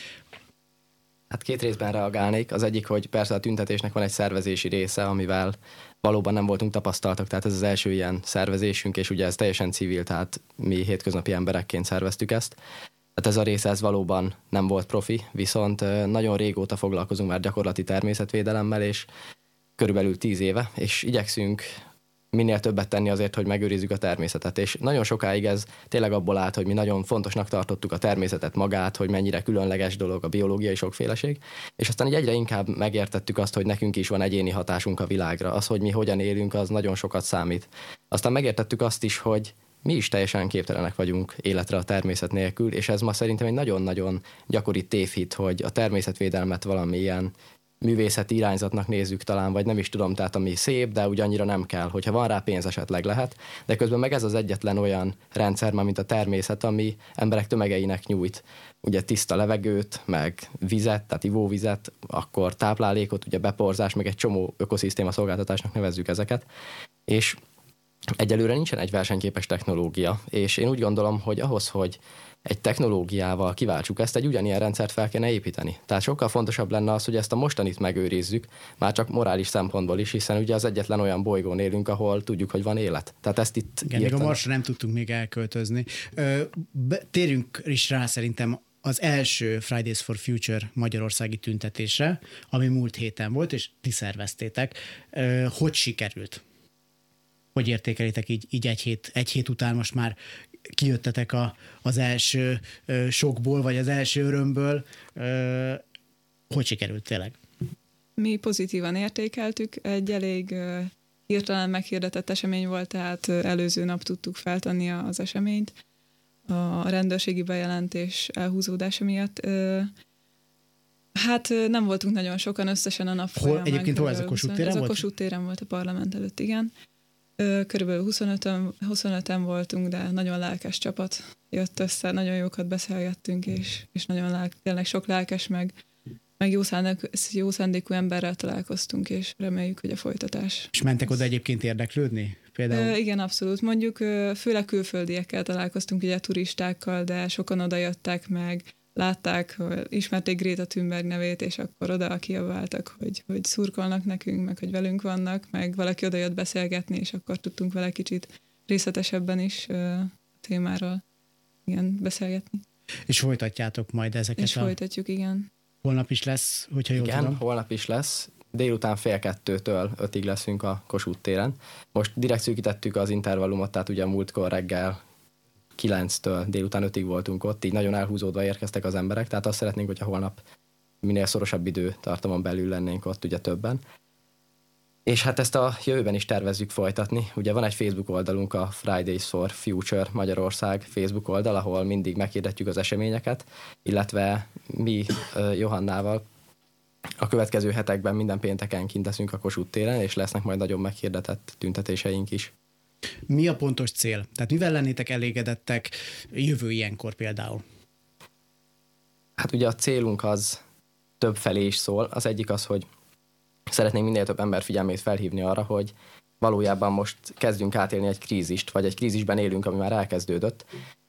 Hát két részben reagálnék. Az egyik, hogy persze a tüntetésnek van egy szervezési része, amivel valóban nem voltunk tapasztaltak, tehát ez az első ilyen szervezésünk, és ugye ez teljesen civil, tehát mi hétköznapi emberekként szerveztük ezt. Tehát ez a része ez valóban nem volt profi, viszont nagyon régóta foglalkozunk már gyakorlati természetvédelemmel, és körülbelül tíz éve, és igyekszünk minél többet tenni azért, hogy megőrizzük a természetet. És nagyon sokáig ez tényleg abból állt, hogy mi nagyon fontosnak tartottuk a természetet magát, hogy mennyire különleges dolog a biológiai sokféleség, és aztán így egyre inkább megértettük azt, hogy nekünk is van egyéni hatásunk a világra. Az, hogy mi hogyan élünk, az nagyon sokat számít. Aztán megértettük azt is, hogy mi is teljesen képtelenek vagyunk életre a természet nélkül, és ez ma szerintem egy nagyon-nagyon gyakori tévhit, hogy a természetvédelmet valamilyen művészeti irányzatnak nézzük talán, vagy nem is tudom, tehát ami szép, de ugyannyira nem kell. Hogyha van rá pénz, esetleg lehet. De közben meg ez az egyetlen olyan rendszer, mint a természet, ami emberek tömegeinek nyújt ugye tiszta levegőt, meg vizet, tehát ivóvizet, akkor táplálékot, ugye beporzás, meg egy csomó ökoszisztéma szolgáltatásnak nevezzük ezeket. És egyelőre nincsen egy versenyképes technológia, és én úgy gondolom, hogy ahhoz, hogy egy technológiával kiváltsuk ezt, egy ugyanilyen rendszert fel kéne építeni. Tehát sokkal fontosabb lenne az, hogy ezt a mostanit megőrizzük, már csak morális szempontból is, hiszen ugye az egyetlen olyan bolygón élünk, ahol tudjuk, hogy van élet. Tehát ezt itt Igen, még a Marsra nem tudtunk még elköltözni. Ö, térjünk is rá szerintem az első Fridays for Future magyarországi tüntetésre, ami múlt héten volt, és ti szerveztétek. Hogy sikerült? Hogy értékelitek így, így egy, hét, egy hét után most már kijöttetek a, az első sokból, vagy az első örömből. Hogy sikerült tényleg? Mi pozitívan értékeltük, egy elég hirtelen meghirdetett esemény volt, tehát előző nap tudtuk feltenni az eseményt a rendőrségi bejelentés elhúzódása miatt. Hát nem voltunk nagyon sokan összesen a nap Hol. Egyébként hol ez a Kossuth téren Ez volt? a Kossuth téren volt a parlament előtt, igen. Körülbelül 25-en, 25 voltunk, de nagyon lelkes csapat jött össze, nagyon jókat beszélgettünk, és, és nagyon lelk, tényleg sok lelkes, meg, meg jó, szándékú, jó szándékú emberrel találkoztunk, és reméljük, hogy a folytatás. És mentek oda egyébként érdeklődni? Például? Ö, igen, abszolút. Mondjuk főleg külföldiekkel találkoztunk, ugye turistákkal, de sokan oda jöttek meg, látták, hogy ismerték Greta Thunberg nevét, és akkor oda kiabáltak, hogy, hogy szurkolnak nekünk, meg hogy velünk vannak, meg valaki oda jött beszélgetni, és akkor tudtunk vele kicsit részletesebben is a témáról igen, beszélgetni. És folytatjátok majd ezeket És a... folytatjuk, igen. Holnap is lesz, hogyha jól igen, tudom. holnap is lesz. Délután fél kettőtől ötig leszünk a Kossuth téren. Most direkt szűkítettük az intervallumot, tehát ugye a múltkor reggel 9-től délután 5-ig voltunk ott, így nagyon elhúzódva érkeztek az emberek, tehát azt szeretnénk, hogyha holnap minél szorosabb idő tartamon belül lennénk ott ugye többen. És hát ezt a jövőben is tervezzük folytatni. Ugye van egy Facebook oldalunk, a Fridays for Future Magyarország Facebook oldal, ahol mindig meghirdetjük az eseményeket, illetve mi Johannával a következő hetekben minden pénteken kint leszünk a Kossuth téren, és lesznek majd nagyon meghirdetett tüntetéseink is. Mi a pontos cél? Tehát mivel lennétek elégedettek jövő ilyenkor például? Hát ugye a célunk az több felé is szól. Az egyik az, hogy szeretnénk minél több ember figyelmét felhívni arra, hogy valójában most kezdünk átélni egy krízist, vagy egy krízisben élünk, ami már elkezdődött,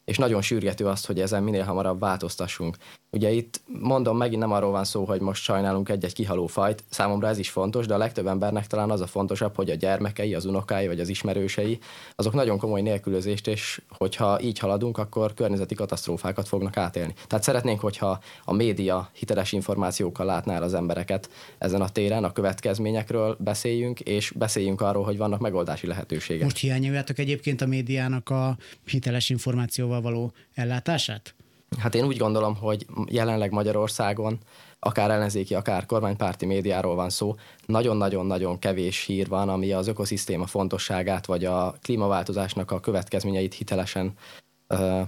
és nagyon sürgető azt, hogy ezen minél hamarabb változtassunk. Ugye itt mondom, megint nem arról van szó, hogy most sajnálunk egy-egy kihaló fajt, számomra ez is fontos, de a legtöbb embernek talán az a fontosabb, hogy a gyermekei, az unokái vagy az ismerősei, azok nagyon komoly nélkülözést, és hogyha így haladunk, akkor környezeti katasztrófákat fognak átélni. Tehát szeretnénk, hogyha a média hiteles információkkal látná el az embereket ezen a téren, a következményekről beszéljünk, és beszéljünk arról, hogy vannak megoldási lehetőségek. Most hiányoljátok egyébként a médiának a hiteles információval való ellátását? Hát én úgy gondolom, hogy jelenleg Magyarországon akár ellenzéki, akár kormánypárti médiáról van szó, nagyon-nagyon-nagyon kevés hír van, ami az ökoszisztéma fontosságát, vagy a klímaváltozásnak a következményeit hitelesen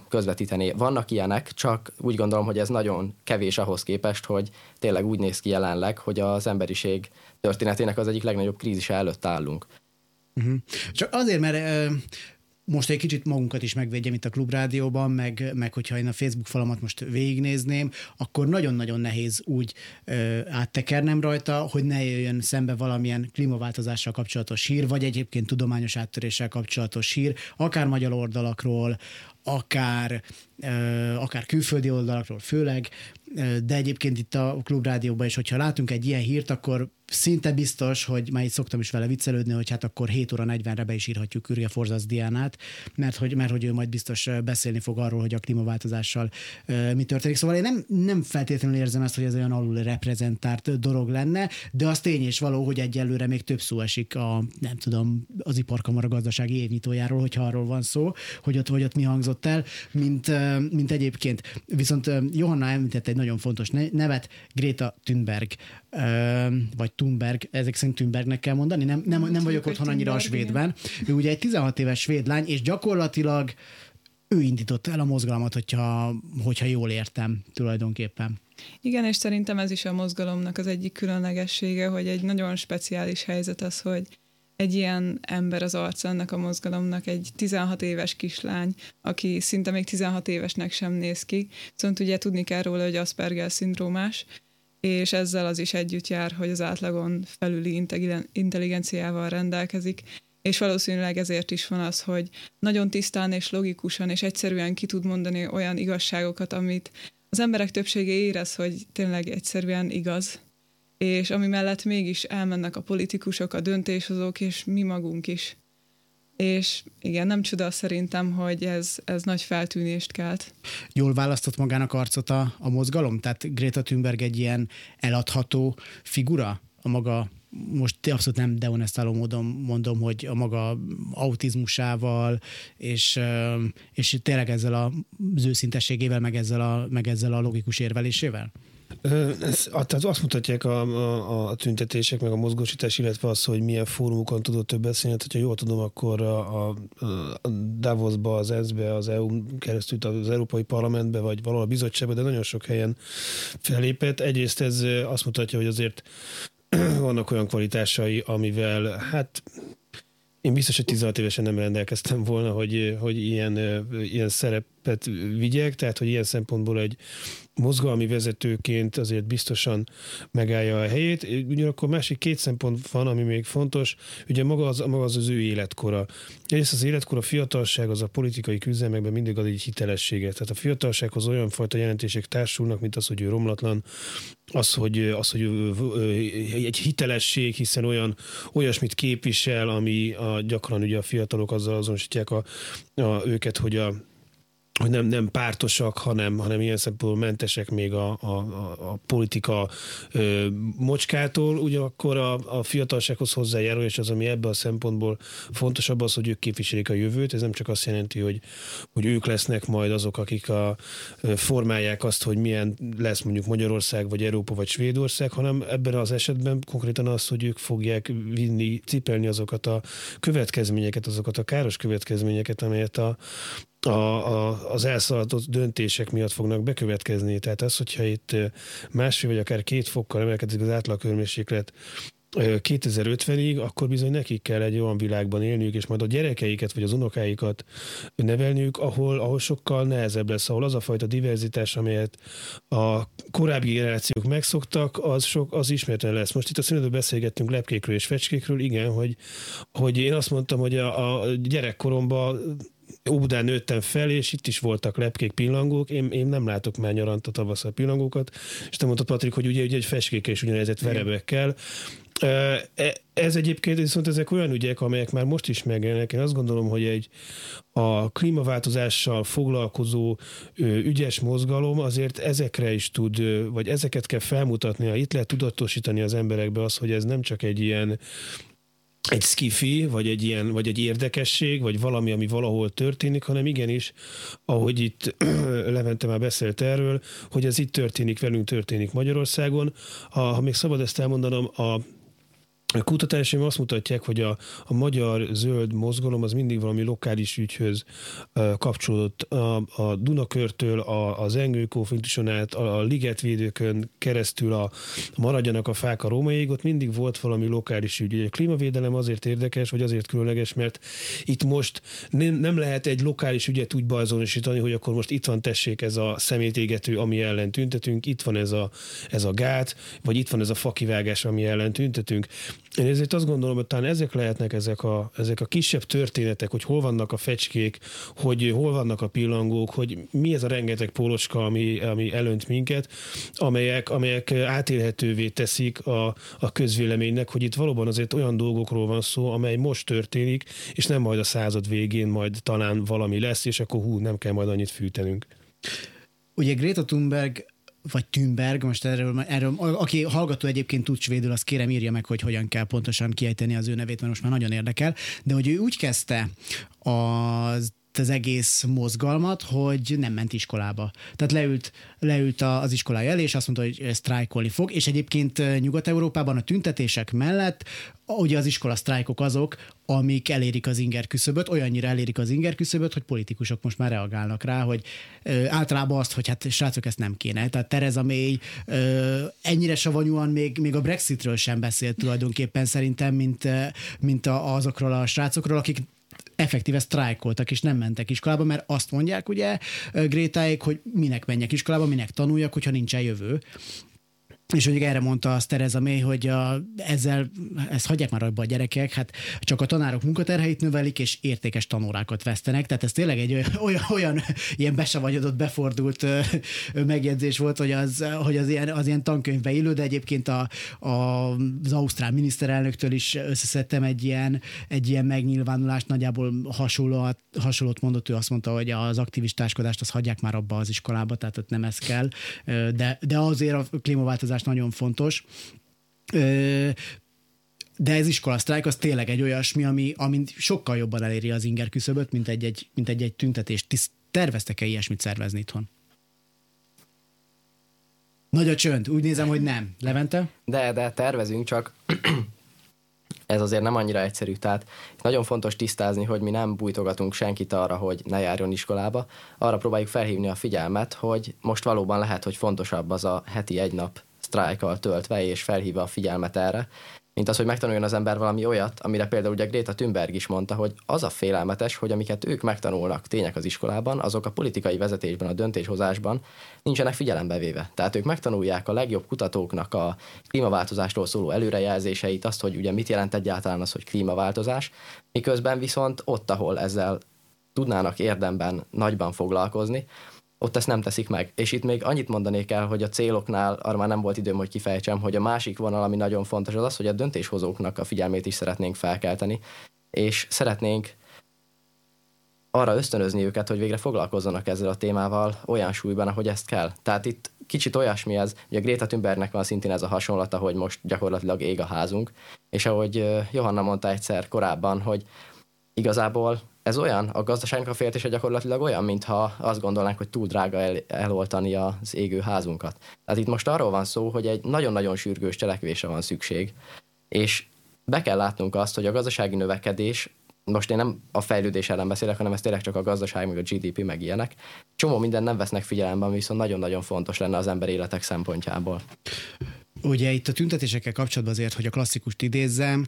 közvetíteni. Vannak ilyenek, csak úgy gondolom, hogy ez nagyon kevés ahhoz képest, hogy tényleg úgy néz ki jelenleg, hogy az emberiség történetének az egyik legnagyobb krízise előtt állunk. Uh-huh. Csak azért, mert most egy kicsit magunkat is megvédjem itt a klubrádióban, meg, meg hogyha én a Facebook falamat most végignézném, akkor nagyon-nagyon nehéz úgy ö, áttekernem rajta, hogy ne jöjjön szembe valamilyen klímaváltozással kapcsolatos hír, vagy egyébként tudományos áttöréssel kapcsolatos hír, akár magyar oldalakról, akár, akár külföldi oldalakról főleg, de egyébként itt a klubrádióban is, hogyha látunk egy ilyen hírt, akkor szinte biztos, hogy már itt szoktam is vele viccelődni, hogy hát akkor 7 óra 40-re be is írhatjuk Kürge Forzasz Diánát, mert hogy, mert hogy ő majd biztos beszélni fog arról, hogy a klímaváltozással mi történik. Szóval én nem, nem feltétlenül érzem ezt, hogy ez olyan alul reprezentált dolog lenne, de az tény és való, hogy egyelőre még több szó esik a, nem tudom, az iparkamara gazdasági évnyitójáról, hogyha arról van szó, hogy ott, hogy ott mi hangzott el, mint, mint egyébként. Viszont Johanna említett egy nagyon fontos nevet, Greta Thunberg, vagy Thunberg, ezek szerint Thunbergnek kell mondani, nem, nem, nem vagyok otthon annyira a svédben. Ő ugye egy 16 éves svéd lány, és gyakorlatilag ő indította el a mozgalmat, hogyha, hogyha jól értem tulajdonképpen. Igen, és szerintem ez is a mozgalomnak az egyik különlegessége, hogy egy nagyon speciális helyzet az, hogy egy ilyen ember az arca ennek a mozgalomnak, egy 16 éves kislány, aki szinte még 16 évesnek sem néz ki, viszont ugye tudni kell róla, hogy Asperger szindrómás, és ezzel az is együtt jár, hogy az átlagon felüli intelligenciával rendelkezik, és valószínűleg ezért is van az, hogy nagyon tisztán és logikusan és egyszerűen ki tud mondani olyan igazságokat, amit az emberek többsége érez, hogy tényleg egyszerűen igaz, és ami mellett mégis elmennek a politikusok, a döntéshozók, és mi magunk is. És igen, nem csoda szerintem, hogy ez, ez nagy feltűnést kelt. Jól választott magának arcot a, a mozgalom? Tehát Greta Thunberg egy ilyen eladható figura a maga most abszolút nem deonestáló módon mondom, hogy a maga autizmusával, és, és tényleg ezzel az őszintességével, meg ezzel a, meg ezzel a logikus érvelésével? Ez, tehát azt mutatják a, a, a tüntetések, meg a mozgósítás, illetve az, hogy milyen fórumokon tudott több beszélni. Hát, hogyha jól tudom, akkor a, a, a Davosba, az ENSZ-be, az EU keresztül az Európai Parlamentbe, vagy valahol a bizottságba, de nagyon sok helyen felépett. Egyrészt ez azt mutatja, hogy azért <clears throat> vannak olyan kvalitásai, amivel hát én biztos, hogy 16 évesen nem rendelkeztem volna, hogy, hogy ilyen, ilyen szerepet vigyek, tehát hogy ilyen szempontból egy mozgalmi vezetőként azért biztosan megállja a helyét. Ugyanakkor másik két szempont van, ami még fontos, ugye maga az, maga az, az ő életkora. Egyrészt az életkora, fiatalság az a politikai küzdelmekben mindig ad egy hitelességet. Tehát a fiatalsághoz olyan fajta jelentések társulnak, mint az, hogy ő romlatlan, az, hogy, az, hogy egy hitelesség, hiszen olyan, olyasmit képvisel, ami a, gyakran ugye a fiatalok azzal azonosítják a, a, őket, hogy a hogy nem, nem pártosak, hanem, hanem ilyen szempontból mentesek még a, a, a politika ö, mocskától, ugyanakkor a, a fiatalsághoz hozzájárul, és az, ami ebben a szempontból fontosabb az, hogy ők képviselik a jövőt. Ez nem csak azt jelenti, hogy, hogy ők lesznek majd azok, akik a, formálják azt, hogy milyen lesz mondjuk Magyarország, vagy Európa, vagy Svédország, hanem ebben az esetben konkrétan az, hogy ők fogják vinni, cipelni azokat a következményeket, azokat a káros következményeket, amelyet a, a, a, az elszaladott döntések miatt fognak bekövetkezni. Tehát az, hogyha itt másfél vagy akár két fokkal emelkedik az átlagkörmérséklet 2050-ig, akkor bizony nekik kell egy olyan világban élniük, és majd a gyerekeiket vagy az unokáikat nevelniük, ahol, ahol sokkal nehezebb lesz, ahol az a fajta diverzitás, amelyet a korábbi generációk megszoktak, az, sok, az ismerten lesz. Most itt a szünetben beszélgettünk lepkékről és fecskékről, igen, hogy, hogy én azt mondtam, hogy a, a gyerekkoromban Óbudán nőttem fel, és itt is voltak lepkék, pillangók. Én, én nem látok már nyaranta tavasszal pillangókat. És te mondtad, Patrik, hogy ugye, ugye egy feskékkel is ugyanezett verebekkel. E, ez egyébként viszont ezek olyan ügyek, amelyek már most is megjelennek. Én azt gondolom, hogy egy a klímaváltozással foglalkozó ügyes mozgalom azért ezekre is tud, vagy ezeket kell felmutatnia. Itt lehet tudatosítani az emberekbe az, hogy ez nem csak egy ilyen egy skifi, vagy egy ilyen, vagy egy érdekesség, vagy valami, ami valahol történik, hanem igenis, ahogy itt <clears throat> Levente már beszélt erről, hogy ez itt történik, velünk történik Magyarországon. Ha, ha még szabad ezt elmondanom, a a kutatásaim azt mutatják, hogy a, a magyar zöld mozgalom az mindig valami lokális ügyhöz uh, kapcsolódott. A, a Dunakörtől, a, az Engő konfliktuson át, a, a ligetvédőkön keresztül a, a maradjanak a fák a rómaiig, ott mindig volt valami lokális ügy. A klímavédelem azért érdekes, vagy azért különleges, mert itt most nem, nem lehet egy lokális ügyet úgy beazonosítani, hogy akkor most itt van tessék ez a szemétégető, ami ellen tüntetünk, itt van ez a, ez a gát, vagy itt van ez a fakivágás, ami ellen tüntetünk én ezért azt gondolom, hogy talán ezek lehetnek ezek a, ezek a kisebb történetek, hogy hol vannak a fecskék, hogy hol vannak a pillangók, hogy mi ez a rengeteg póloska, ami, ami elönt minket, amelyek, amelyek átélhetővé teszik a, a közvéleménynek, hogy itt valóban azért olyan dolgokról van szó, amely most történik, és nem majd a század végén majd talán valami lesz, és akkor hú, nem kell majd annyit fűtenünk. Ugye Greta Thunberg vagy Thunberg, most erről, erről, aki hallgató egyébként tud svédül, azt kérem írja meg, hogy hogyan kell pontosan kiejteni az ő nevét, mert most már nagyon érdekel, de hogy ő úgy kezdte az az egész mozgalmat, hogy nem ment iskolába. Tehát leült, leült az iskolája elé, és azt mondta, hogy sztrájkolni fog, és egyébként Nyugat-Európában a tüntetések mellett ugye az iskola sztrájkok azok, amik elérik az inger küszöböt, olyannyira elérik az inger küszöböt, hogy politikusok most már reagálnak rá, hogy ö, általában azt, hogy hát srácok, ezt nem kéne. Tehát Tereza May ö, ennyire savanyúan még, még a Brexitről sem beszélt tulajdonképpen szerintem, mint, mint a, azokról a srácokról, akik effektíve sztrájkoltak, és nem mentek iskolába, mert azt mondják ugye Grétáék, hogy minek menjek iskolába, minek tanuljak, hogyha nincsen jövő. És mondjuk erre mondta azt Tereza May, hogy a, ezzel, ezt hagyják már abba a gyerekek, hát csak a tanárok munkaterheit növelik, és értékes tanórákat vesztenek. Tehát ez tényleg egy olyan, olyan, ilyen besavagyodott, befordult megjegyzés volt, hogy az, hogy az, ilyen, az ilyen tankönyvbe illő, de egyébként a, a, az ausztrál miniszterelnöktől is összeszedtem egy ilyen, egy ilyen megnyilvánulást, nagyjából hasonló, hasonlót mondott, ő azt mondta, hogy az aktivistáskodást azt hagyják már abba az iskolába, tehát ott nem ez kell, de, de azért a klímaváltozás változás nagyon fontos. De ez iskolasztrájk az tényleg egy olyasmi, ami, ami sokkal jobban eléri az inger küszöböt, mint egy-egy, mint egy-egy tüntetés. Ti terveztek-e ilyesmit szervezni itthon? Nagy a csönd, úgy nézem, hogy nem. Levente? De, de tervezünk, csak <clears throat> ez azért nem annyira egyszerű. Tehát nagyon fontos tisztázni, hogy mi nem bújtogatunk senkit arra, hogy ne járjon iskolába. Arra próbáljuk felhívni a figyelmet, hogy most valóban lehet, hogy fontosabb az a heti egy nap sztrájkkal töltve, és felhívva a figyelmet erre, mint az, hogy megtanuljon az ember valami olyat, amire például ugye Greta Thunberg is mondta, hogy az a félelmetes, hogy amiket ők megtanulnak tények az iskolában, azok a politikai vezetésben, a döntéshozásban nincsenek figyelembe véve. Tehát ők megtanulják a legjobb kutatóknak a klímaváltozástól szóló előrejelzéseit, azt, hogy ugye mit jelent egyáltalán az, hogy klímaváltozás, miközben viszont ott, ahol ezzel tudnának érdemben nagyban foglalkozni, ott ezt nem teszik meg. És itt még annyit mondanék el, hogy a céloknál, arra már nem volt időm, hogy kifejtsem, hogy a másik vonal, ami nagyon fontos, az az, hogy a döntéshozóknak a figyelmét is szeretnénk felkelteni, és szeretnénk arra ösztönözni őket, hogy végre foglalkozzanak ezzel a témával olyan súlyban, ahogy ezt kell. Tehát itt kicsit olyasmi ez, a Greta Thunbergnek van szintén ez a hasonlata, hogy most gyakorlatilag ég a házunk, és ahogy Johanna mondta egyszer korábban, hogy igazából ez olyan, a gazdaságnak a féltése gyakorlatilag olyan, mintha azt gondolnánk, hogy túl drága el, eloltani az égő házunkat. Tehát itt most arról van szó, hogy egy nagyon-nagyon sürgős cselekvése van szükség, és be kell látnunk azt, hogy a gazdasági növekedés, most én nem a fejlődés ellen beszélek, hanem ez tényleg csak a gazdaság, meg a GDP, meg ilyenek. Csomó minden nem vesznek figyelembe, viszont nagyon-nagyon fontos lenne az ember életek szempontjából. Ugye itt a tüntetésekkel kapcsolatban azért, hogy a klasszikust idézzem,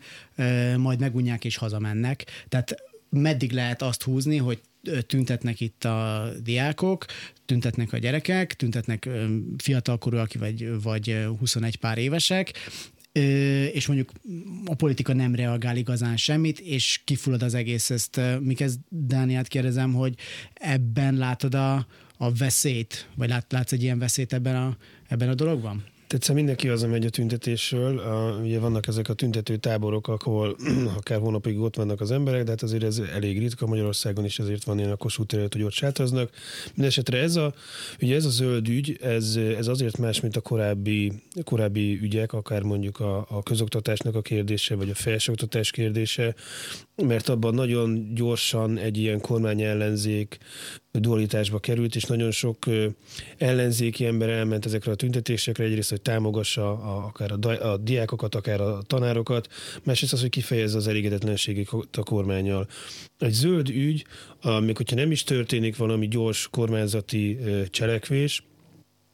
majd megunják és hazamennek. Tehát meddig lehet azt húzni, hogy tüntetnek itt a diákok, tüntetnek a gyerekek, tüntetnek fiatalkorúak vagy, vagy 21 pár évesek, és mondjuk a politika nem reagál igazán semmit, és kifullad az egész. Ezt Mikez Dániát kérdezem, hogy ebben látod a, a veszélyt, vagy lát, látsz egy ilyen veszélyt ebben a, ebben a dologban? Tetszett mindenki megy a tüntetésről. A, ugye vannak ezek a tüntető táborok, ahol <clears throat> akár hónapig ott vannak az emberek, de hát azért ez elég ritka Magyarországon is, ezért van ilyen a Kossuth terület, hogy ott sátraznak. Mindenesetre ez a, ugye ez a zöld ügy, ez, ez azért más, mint a korábbi, korábbi ügyek, akár mondjuk a, a közoktatásnak a kérdése, vagy a felsőoktatás kérdése, mert abban nagyon gyorsan egy ilyen kormány ellenzék dualitásba került, és nagyon sok ellenzéki ember elment ezekre a tüntetésekre, egyrészt, hogy támogassa a, akár a, a diákokat, akár a tanárokat, másrészt az, hogy kifejezze az elégedetlenségét a kormányjal. Egy zöld ügy, még hogyha nem is történik valami gyors kormányzati cselekvés,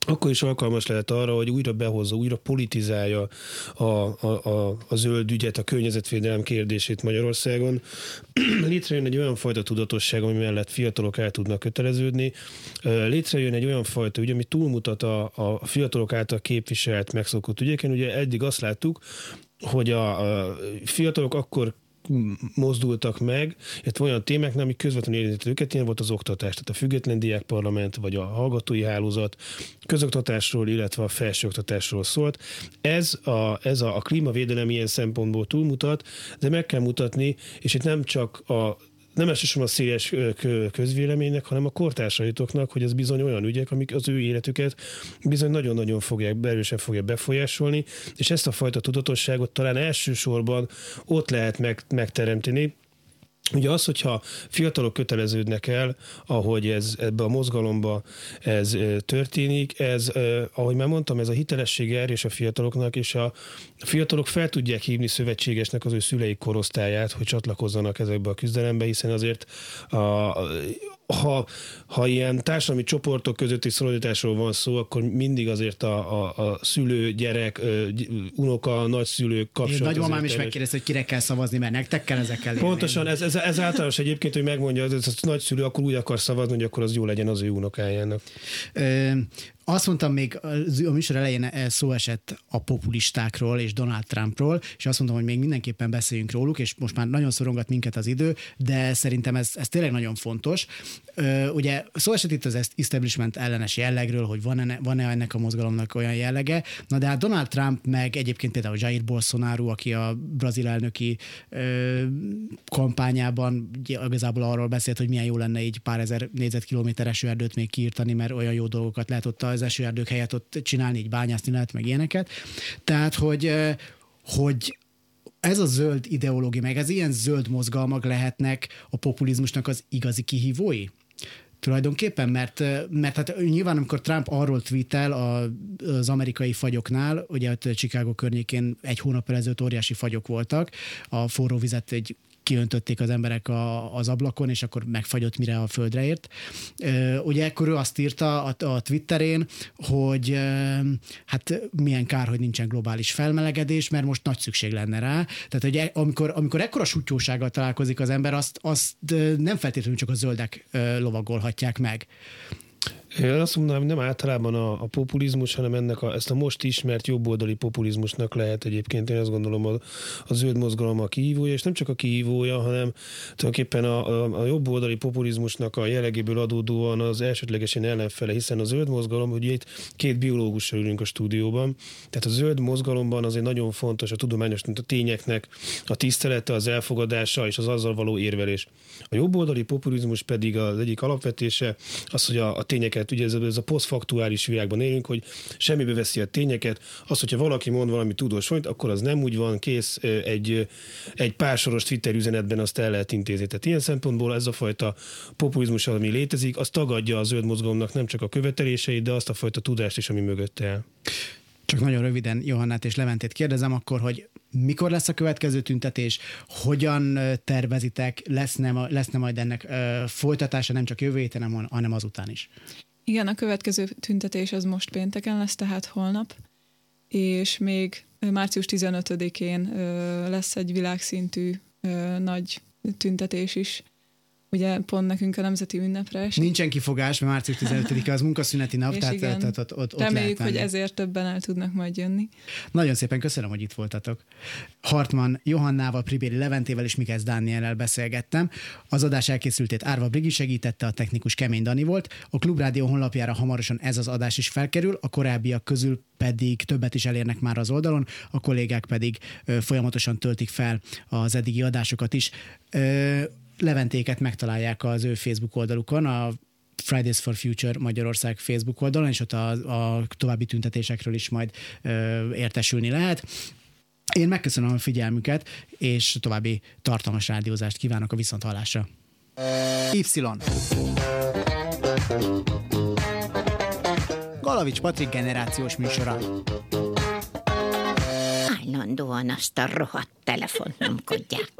akkor is alkalmas lehet arra, hogy újra behozza, újra politizálja a, a, a, a zöld ügyet, a környezetvédelem kérdését Magyarországon. <clears throat> Létrejön egy olyan fajta tudatosság, ami mellett fiatalok el tudnak köteleződni. Létrejön egy olyan fajta ügy, ami túlmutat a, a fiatalok által képviselt, megszokott ügyeken. Ugye eddig azt láttuk, hogy a, a fiatalok akkor mozdultak meg, illetve olyan témák, amik közvetlenül érintett őket, ilyen volt az oktatás, tehát a független diákparlament, vagy a hallgatói hálózat. Közoktatásról, illetve a felsőoktatásról szólt. Ez a, ez a, a klímavédelem ilyen szempontból túlmutat, de meg kell mutatni, és itt nem csak a nem elsősorban a széles közvéleménynek, hanem a kortársaitoknak, hogy ez bizony olyan ügyek, amik az ő életüket bizony nagyon-nagyon fogják, erősen fogja befolyásolni, és ezt a fajta tudatosságot talán elsősorban ott lehet meg, megteremteni, Ugye az, hogyha fiatalok köteleződnek el, ahogy ez ebbe a mozgalomba ez történik, ez, ahogy már mondtam, ez a hitelessége erős a fiataloknak, és a fiatalok fel tudják hívni szövetségesnek az ő szülei korosztályát, hogy csatlakozzanak ezekbe a küzdelembe, hiszen azért a, ha, ha ilyen társadalmi csoportok közötti szolidatásról van szó, akkor mindig azért a, a, a szülő, gyerek, unoka, nagyszülők kapcsolat. Nagymamám is megkérdezte, hogy kire kell szavazni, mert nektek kell ezekkel Pontosan, ez, ez, ez általános egyébként, hogy megmondja, hogy ez a nagyszülő akkor úgy akar szavazni, hogy akkor az jó legyen az ő unokájának. Ö, azt mondtam még, a műsor elején szó esett a populistákról és Donald Trumpról, és azt mondtam, hogy még mindenképpen beszéljünk róluk, és most már nagyon szorongat minket az idő, de szerintem ez, ez tényleg nagyon fontos. Ugye szó esett itt az establishment ellenes jellegről, hogy van-e, van-e ennek a mozgalomnak olyan jellege, na de hát Donald Trump meg egyébként például Jair Bolsonaro, aki a brazil elnöki ö, kampányában igazából arról beszélt, hogy milyen jó lenne így pár ezer négyzetkilométer esőerdőt még kiírtani, mert olyan jó dolgokat lehet ott az esőerdők helyett ott csinálni, így bányászni lehet, meg ilyeneket. Tehát, hogy, hogy ez a zöld ideológia, meg ez ilyen zöld mozgalmak lehetnek a populizmusnak az igazi kihívói? tulajdonképpen, mert, mert hát nyilván amikor Trump arról tweetel az amerikai fagyoknál, ugye ott Chicago környékén egy hónap ezelőtt óriási fagyok voltak, a forró vizet egy kiöntötték az emberek a, az ablakon, és akkor megfagyott, mire a földre ért. Ugye ekkor ő azt írta a, a Twitterén, hogy hát milyen kár, hogy nincsen globális felmelegedés, mert most nagy szükség lenne rá. Tehát, hogy e, amikor, amikor ekkora sutyósággal találkozik az ember, azt, azt nem feltétlenül csak a zöldek lovagolhatják meg. Én azt mondanám, nem általában a, a populizmus, hanem ennek a, ezt a most ismert jobboldali populizmusnak lehet egyébként, én azt gondolom a, a zöld mozgalom a kihívója, és nem csak a kihívója, hanem tulajdonképpen a, a, a jobboldali populizmusnak a jellegéből adódóan az elsődlegesen ellenfele, hiszen a zöld mozgalom, hogy itt két biológussal ülünk a stúdióban, tehát a zöld mozgalomban azért nagyon fontos a tudományos a tényeknek a tisztelete, az elfogadása és az azzal való érvelés. A jobboldali populizmus pedig az egyik alapvetése az, hogy a, a tényeket tényeket, ugye ez, ez a posztfaktuális világban élünk, hogy semmibe veszi a tényeket, az, hogyha valaki mond valami tudós volt, akkor az nem úgy van, kész egy, egy pár soros Twitter üzenetben azt el lehet intézni. Tehát ilyen szempontból ez a fajta populizmus, ami létezik, az tagadja a zöld mozgalomnak nem csak a követeléseit, de azt a fajta tudást is, ami mögötte el. Csak nagyon röviden Johannát és Leventét kérdezem akkor, hogy mikor lesz a következő tüntetés, hogyan tervezitek, leszne, leszne majd ennek folytatása nem csak jövő héten, hanem azután is? Igen, a következő tüntetés az most pénteken lesz, tehát holnap, és még március 15-én lesz egy világszintű nagy tüntetés is ugye pont nekünk a nemzeti ünnepre esik. Nincsen kifogás, mert március 15-e az munkaszüneti nap, tehát, igen, tehát ott, ott, Reméljük, hogy ezért többen el tudnak majd jönni. Nagyon szépen köszönöm, hogy itt voltatok. Hartman Johannával, Pribéri Leventével és Mikesz Dániellel beszélgettem. Az adás elkészültét Árva Brigi segítette, a technikus Kemény Dani volt. A Klubrádió honlapjára hamarosan ez az adás is felkerül, a korábbiak közül pedig többet is elérnek már az oldalon, a kollégák pedig folyamatosan töltik fel az eddigi adásokat is. Leventéket megtalálják az ő Facebook oldalukon, a Fridays for Future Magyarország Facebook oldalon, és ott a, a további tüntetésekről is majd ö, értesülni lehet. Én megköszönöm a figyelmüket, és további tartalmas rádiózást kívánok a viszonthallásra. Y. Galavics Patrik generációs műsora. Állandóan azt a rohadt telefont nyomkodják.